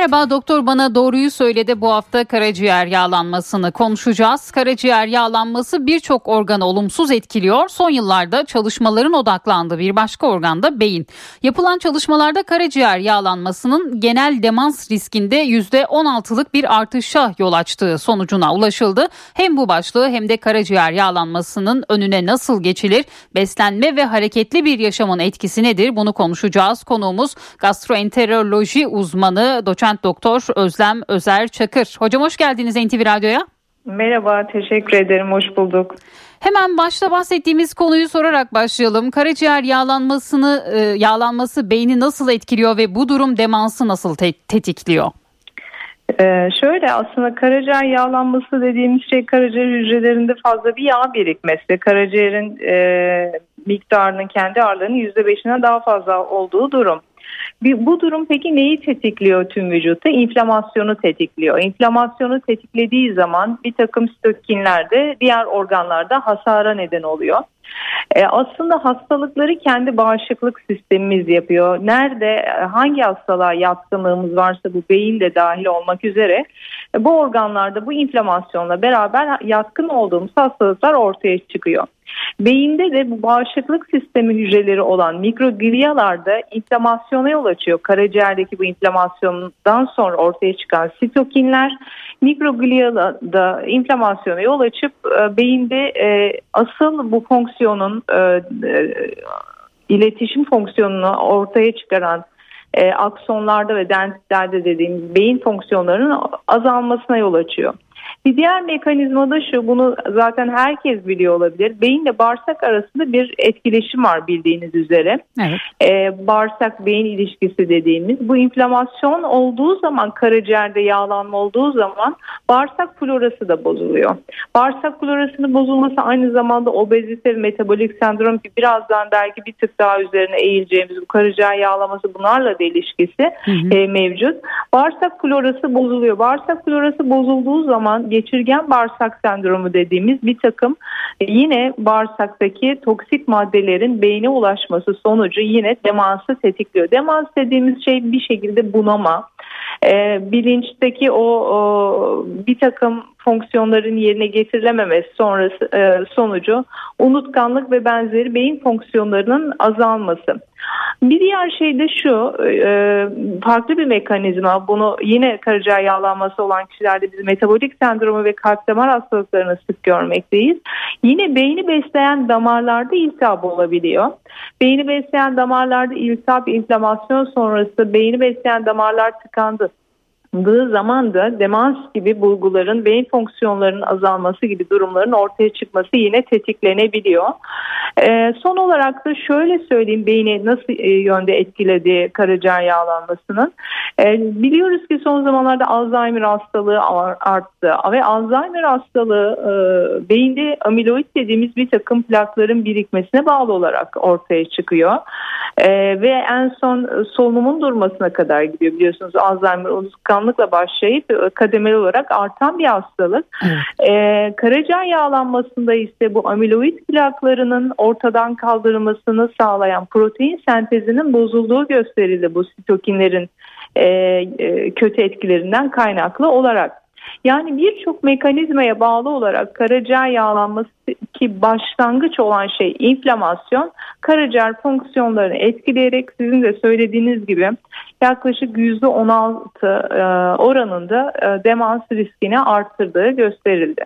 Merhaba doktor bana doğruyu söyledi bu hafta karaciğer yağlanmasını konuşacağız. Karaciğer yağlanması birçok organı olumsuz etkiliyor. Son yıllarda çalışmaların odaklandığı bir başka organ da beyin. Yapılan çalışmalarda karaciğer yağlanmasının genel demans riskinde %16'lık bir artışa yol açtığı sonucuna ulaşıldı. Hem bu başlığı hem de karaciğer yağlanmasının önüne nasıl geçilir, beslenme ve hareketli bir yaşamın etkisi nedir bunu konuşacağız. Konuğumuz gastroenteroloji uzmanı doçent doçent doktor Özlem Özer Çakır. Hocam hoş geldiniz NTV Radyo'ya. Merhaba, teşekkür ederim. Hoş bulduk. Hemen başta bahsettiğimiz konuyu sorarak başlayalım. Karaciğer yağlanmasını e, yağlanması beyni nasıl etkiliyor ve bu durum demansı nasıl te- tetikliyor? Ee, şöyle aslında karaciğer yağlanması dediğimiz şey karaciğer hücrelerinde fazla bir yağ birikmesi. Karaciğerin e, miktarının kendi ağırlığının %5'inden daha fazla olduğu durum. Bu durum peki neyi tetikliyor tüm vücutta? İnflamasyonu tetikliyor. İnflamasyonu tetiklediği zaman bir takım sitokinlerde diğer organlarda hasara neden oluyor. E, aslında hastalıkları kendi bağışıklık sistemimiz yapıyor. Nerede hangi hastalığa yatkınlığımız varsa bu beyin de dahil olmak üzere e, bu organlarda bu inflamasyonla beraber yatkın olduğumuz hastalıklar ortaya çıkıyor. Beyinde de bu bağışıklık sistemi hücreleri olan mikrogliyalarda inflamasyona yol açıyor. Karaciğerdeki bu inflamasyondan sonra ortaya çıkan sitokinler mikroglia inflamasyona yol açıp e, beyinde e, asıl bu fonksiyonun e, iletişim fonksiyonunu ortaya çıkaran aksonlarda ve dentitlerde dediğimiz beyin fonksiyonlarının azalmasına yol açıyor. Bir diğer mekanizma da şu bunu zaten herkes biliyor olabilir. Beyinle bağırsak arasında bir etkileşim var bildiğiniz üzere. Evet. Ee, bağırsak beyin ilişkisi dediğimiz bu inflamasyon olduğu zaman karaciğerde yağlanma olduğu zaman bağırsak florası da bozuluyor. Bağırsak florasının bozulması aynı zamanda obezite ve metabolik sendrom gibi birazdan belki bir tık daha üzerine eğileceğimiz bu karaciğer yağlaması bunlarla da ilişkisi hı hı. E, mevcut. Bağırsak florası bozuluyor. Bağırsak florası bozulduğu zaman geçirgen bağırsak sendromu dediğimiz bir takım e, yine bağırsaktaki toksik maddelerin beyne ulaşması sonucu yine demansı tetikliyor. Demans dediğimiz şey bir şekilde bunama, e, bilinçteki o, o bir takım fonksiyonların yerine getirilememesi sonrası e, sonucu unutkanlık ve benzeri beyin fonksiyonlarının azalması. Bir diğer şey de şu e, farklı bir mekanizma bunu yine karaciğer yağlanması olan kişilerde biz metabolik sendromu ve kalp damar hastalıklarını sık görmekteyiz. Yine beyni besleyen damarlarda iltihap olabiliyor. Beyni besleyen damarlarda iltihap, inflamasyon sonrası beyni besleyen damarlar tıkandı dığı zaman da demans gibi bulguların beyin fonksiyonlarının azalması gibi durumların ortaya çıkması yine tetiklenebiliyor. Ee, son olarak da şöyle söyleyeyim beyni nasıl e, yönde etkiledi karaciğer yağlanmasının. Ee, biliyoruz ki son zamanlarda Alzheimer hastalığı arttı ve Alzheimer hastalığı e, beyinde amiloid dediğimiz bir takım plakların birikmesine bağlı olarak ortaya çıkıyor. Ee, ve en son solunumun durmasına kadar gidiyor biliyorsunuz Alzheimer unutkan alışkanlıkla başlayıp e, kademeli olarak artan bir hastalık. Evet. Ee, karaciğer yağlanmasında ise bu amiloid plaklarının ortadan kaldırılmasını sağlayan protein sentezinin bozulduğu gösterildi bu sitokinlerin e, e, kötü etkilerinden kaynaklı olarak. Yani birçok mekanizmaya bağlı olarak karaciğer yağlanması ki başlangıç olan şey inflamasyon karaciğer fonksiyonlarını etkileyerek sizin de söylediğiniz gibi yaklaşık %16 e, oranında e, demans riskini arttırdığı gösterildi.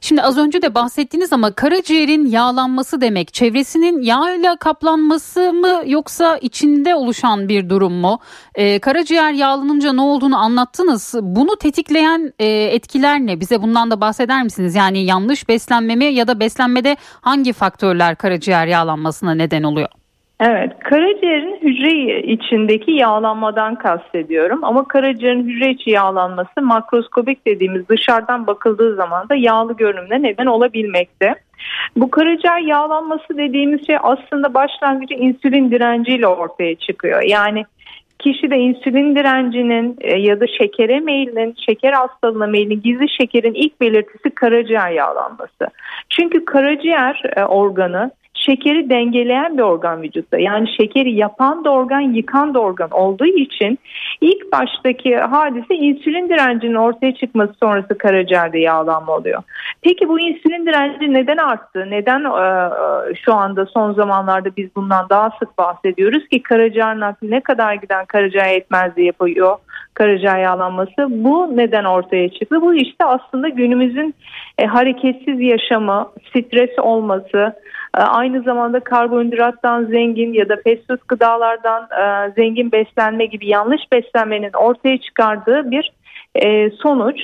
Şimdi az önce de bahsettiniz ama karaciğerin yağlanması demek çevresinin yağ kaplanması mı yoksa içinde oluşan bir durum mu? Ee, karaciğer yağlanınca ne olduğunu anlattınız. Bunu tetikleyen e, etkiler ne? Bize bundan da bahseder misiniz? Yani yanlış beslenme mi ya da beslenmede hangi faktörler karaciğer yağlanmasına neden oluyor? Evet, karaciğerin hücre içindeki yağlanmadan kastediyorum ama karaciğerin hücre içi yağlanması makroskobik dediğimiz dışarıdan bakıldığı zaman da yağlı görünümle neden olabilmekte. Bu karaciğer yağlanması dediğimiz şey aslında başlangıcı insülin direnciyle ortaya çıkıyor. Yani kişi de insülin direncinin e, ya da şekere meyilinin, şeker hastalığına meyilinin gizli şekerin ilk belirtisi karaciğer yağlanması. Çünkü karaciğer e, organı şekeri dengeleyen bir organ vücutta. Yani şekeri yapan da organ, yıkan da organ olduğu için ilk baştaki hadise insülin direncinin ortaya çıkması sonrası karaciğerde yağlanma oluyor. Peki bu insülin direnci neden arttı? Neden e, şu anda son zamanlarda biz bundan daha sık bahsediyoruz ki karaciğer nakli ne kadar giden karaciğer yetmezliği yapıyor? karaciğer yağlanması bu neden ortaya çıktı? Bu işte aslında günümüzün e, hareketsiz yaşamı, stres olması, e, aynı zamanda karbonhidrattan zengin ya da food gıdalardan e, zengin beslenme gibi yanlış beslenmenin ortaya çıkardığı bir e, sonuç.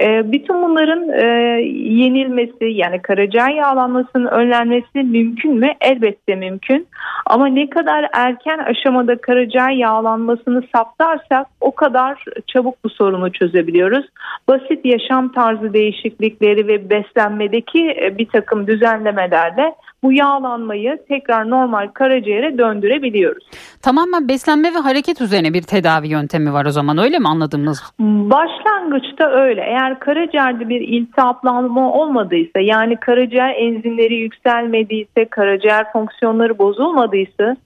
E, bütün bunların e, yenilmesi yani karaciğer yağlanmasının önlenmesi mümkün mü? Elbette mümkün. Ama ne kadar erken aşamada karaciğer yağlanmasını saptarsak o kadar çabuk bu sorunu çözebiliyoruz. Basit yaşam tarzı değişiklikleri ve beslenmedeki e, bir takım düzenlemelerle bu yağlanmayı tekrar normal karaciğere döndürebiliyoruz. Tamamen beslenme ve hareket üzerine bir tedavi yöntemi var o zaman öyle mi anladığımız? Başlangıçta öyle. Eğer karaciğerde bir iltihaplanma olmadıysa yani karaciğer enzimleri yükselmediyse, karaciğer fonksiyonları bozulmadıysa Lisa.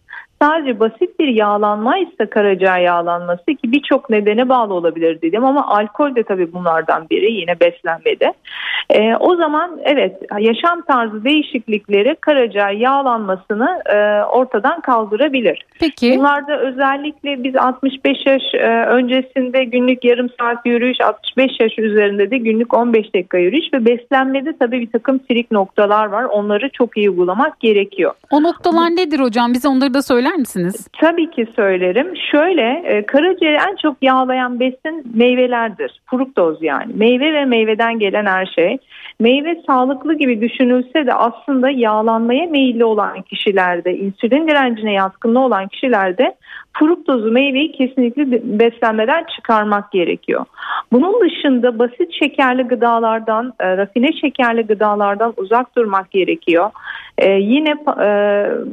Sadece basit bir yağlanmaysa karaciğer yağlanması ki birçok nedene bağlı olabilir dedim ama alkol de tabii bunlardan biri yine beslenmede. E, o zaman evet yaşam tarzı değişiklikleri karaciğer yağlanmasını e, ortadan kaldırabilir. Peki. Bunlarda özellikle biz 65 yaş e, öncesinde günlük yarım saat yürüyüş, 65 yaş üzerinde de günlük 15 dakika yürüyüş ve beslenmede tabii bir takım trik noktalar var. Onları çok iyi uygulamak gerekiyor. O noktalar nedir hocam? Bize onları da söyler misiniz? Tabii ki söylerim. Şöyle e, karaciğeri en çok yağlayan besin meyvelerdir. Fruktoz yani. Meyve ve meyveden gelen her şey. Meyve sağlıklı gibi düşünülse de aslında yağlanmaya meyilli olan kişilerde, insülin direncine yatkınlığı olan kişilerde fruktozu meyveyi kesinlikle beslenmeden çıkarmak gerekiyor. Bunun dışında basit şekerli gıdalardan, e, rafine şekerli gıdalardan uzak durmak gerekiyor. E, yine e,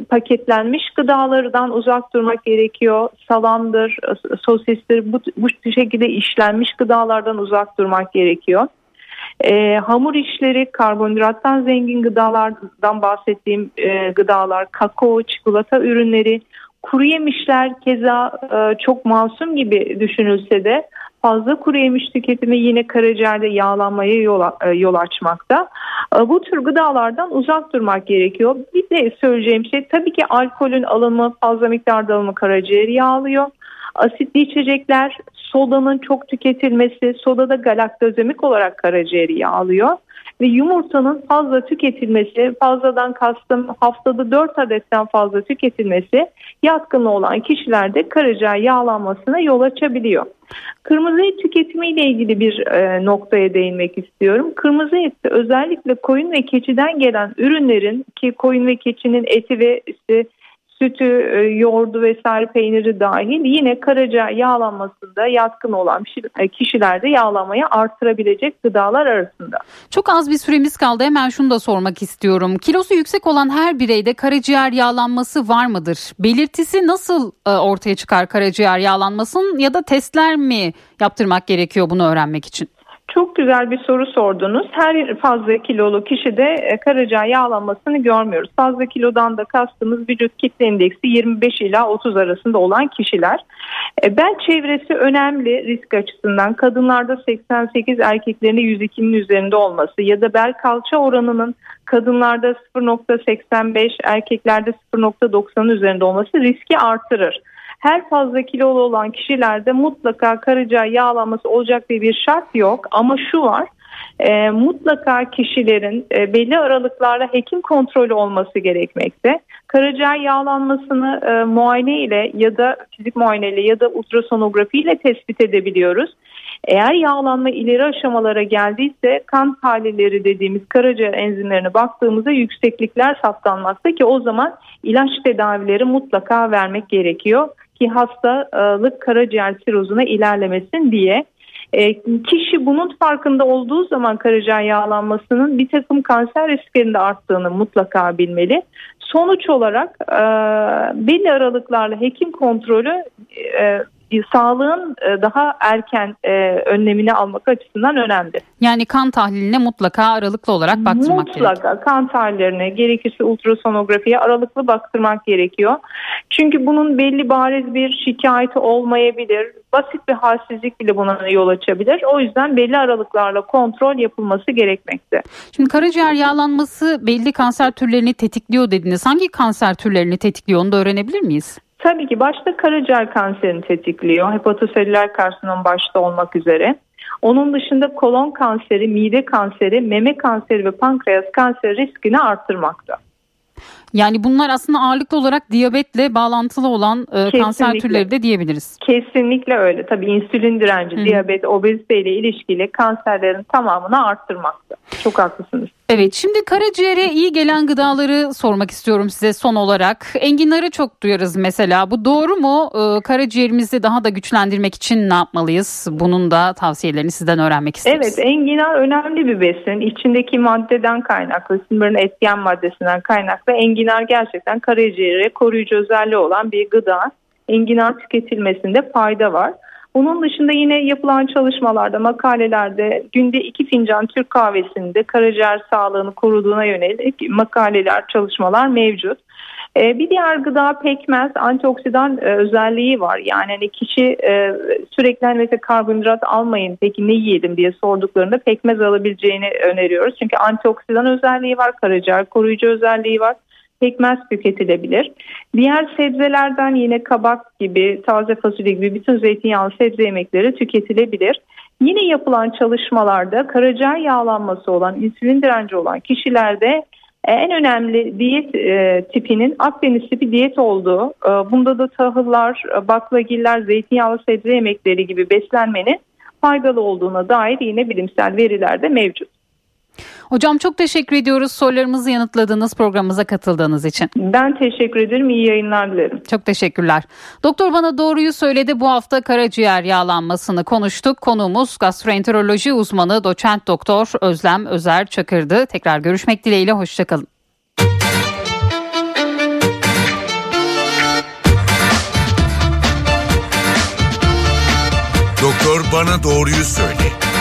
paketlenmiş gıdalardan uzak durmak gerekiyor. Salamdır, sosistir bu, bu şekilde işlenmiş gıdalardan uzak durmak gerekiyor. E, hamur işleri, karbonhidrattan zengin gıdalardan bahsettiğim e, gıdalar, kakao, çikolata ürünleri, kuru yemişler keza e, çok masum gibi düşünülse de fazla kuru yemiş tüketimi yine karaciğerde yağlanmaya yol, e, yol açmakta. E, bu tür gıdalardan uzak durmak gerekiyor. Bir de söyleyeceğim şey tabii ki alkolün alımı fazla miktarda alımı karaciğeri yağlıyor. Asitli içecekler, sodanın çok tüketilmesi, sodada galaktozemik olarak karaciğeri yağlıyor ve yumurtanın fazla tüketilmesi, fazladan kastım haftada 4 adetten fazla tüketilmesi yatkınlığı olan kişilerde karaciğer yağlanmasına yol açabiliyor. Kırmızı et tüketimiyle ilgili bir e, noktaya değinmek istiyorum. Kırmızı et özellikle koyun ve keçiden gelen ürünlerin ki koyun ve keçinin eti ve işte sütü, e, yoğurdu vesaire peyniri dahil yine karaciğer yağlanmasında yatkın olan e, kişilerde yağlamayı artırabilecek gıdalar arasında. Çok az bir süremiz kaldı. Hemen şunu da sormak istiyorum. Kilosu yüksek olan her bireyde karaciğer yağlanması var mıdır? Belirtisi nasıl e, ortaya çıkar karaciğer yağlanmasının ya da testler mi yaptırmak gerekiyor bunu öğrenmek için? Çok güzel bir soru sordunuz. Her fazla kilolu kişide e, karaciğer yağlanmasını görmüyoruz. Fazla kilodan da kastımız vücut kitle indeksi 25 ila 30 arasında olan kişiler. E, bel çevresi önemli risk açısından. Kadınlarda 88 erkeklerinde 102'nin üzerinde olması ya da bel kalça oranının kadınlarda 0.85 erkeklerde 0.90'ın üzerinde olması riski artırır her fazla kilolu olan kişilerde mutlaka karaciğer yağlanması olacak diye bir şart yok ama şu var e, mutlaka kişilerin e, belli aralıklarla hekim kontrolü olması gerekmekte. Karaciğer yağlanmasını e, muayene ile ya da fizik muayene ile ya da ultrasonografi ile tespit edebiliyoruz. Eğer yağlanma ileri aşamalara geldiyse kan tahlilleri dediğimiz karaciğer enzimlerine baktığımızda yükseklikler saptanmakta ki o zaman ilaç tedavileri mutlaka vermek gerekiyor ki hastalık karaciğer sirozuna ilerlemesin diye. E, kişi bunun farkında olduğu zaman karaciğer yağlanmasının bir takım kanser risklerinde arttığını mutlaka bilmeli. Sonuç olarak e, belli aralıklarla hekim kontrolü e, sağlığın e, daha erken e, önlemini almak açısından önemli. Yani kan tahliline mutlaka aralıklı olarak baktırmak mutlaka, gerekiyor. Mutlaka kan tahlillerine gerekirse ultrasonografiye aralıklı baktırmak gerekiyor. Çünkü bunun belli bariz bir şikayeti olmayabilir. Basit bir halsizlik bile buna yol açabilir. O yüzden belli aralıklarla kontrol yapılması gerekmekte. Şimdi karaciğer yağlanması belli kanser türlerini tetikliyor dediniz. Hangi kanser türlerini tetikliyor onu da öğrenebilir miyiz? Tabii ki başta karaciğer kanserini tetikliyor. Hepatoselüler karsinom başta olmak üzere. Onun dışında kolon kanseri, mide kanseri, meme kanseri ve pankreas kanseri riskini arttırmakta. Yani bunlar aslında ağırlıklı olarak diyabetle bağlantılı olan e, kanser türleri de diyebiliriz. Kesinlikle öyle. Tabii insülin direnci, Hı. diyabet, obezite ile ilişkili kanserlerin tamamını arttırmakta. Çok haklısınız. Evet şimdi karaciğere iyi gelen gıdaları sormak istiyorum size son olarak. Enginarı çok duyarız mesela. Bu doğru mu? Ee, karaciğerimizi daha da güçlendirmek için ne yapmalıyız? Bunun da tavsiyelerini sizden öğrenmek isteriz. Evet enginar önemli bir besin. İçindeki maddeden kaynaklı, sinirlerin etken maddesinden kaynaklı enginar gerçekten karaciğere koruyucu özelliği olan bir gıda. Enginar tüketilmesinde fayda var. Bunun dışında yine yapılan çalışmalarda, makalelerde günde iki fincan Türk kahvesinde karaciğer sağlığını koruduğuna yönelik makaleler, çalışmalar mevcut. Ee, bir diğer gıda pekmez antioksidan e, özelliği var. Yani hani kişi e, sürekli hani mesela karbonhidrat almayın peki ne yiyelim diye sorduklarında pekmez alabileceğini öneriyoruz. Çünkü antioksidan özelliği var, karaciğer koruyucu özelliği var pekmez tüketilebilir. Diğer sebzelerden yine kabak gibi, taze fasulye gibi bütün zeytinyağlı sebze yemekleri tüketilebilir. Yine yapılan çalışmalarda karaciğer yağlanması olan, insülin direnci olan kişilerde en önemli diyet e, tipinin Akdeniz tipi diyet olduğu, e, bunda da tahıllar, baklagiller, zeytinyağlı sebze yemekleri gibi beslenmenin faydalı olduğuna dair yine bilimsel veriler de mevcut. Hocam çok teşekkür ediyoruz sorularımızı yanıtladığınız programımıza katıldığınız için. Ben teşekkür ederim. İyi yayınlar dilerim. Çok teşekkürler. Doktor bana doğruyu söyledi. Bu hafta karaciğer yağlanmasını konuştuk. Konuğumuz gastroenteroloji uzmanı doçent doktor Özlem Özer Çakır'dı. Tekrar görüşmek dileğiyle. Hoşçakalın. Doktor bana doğruyu söyle.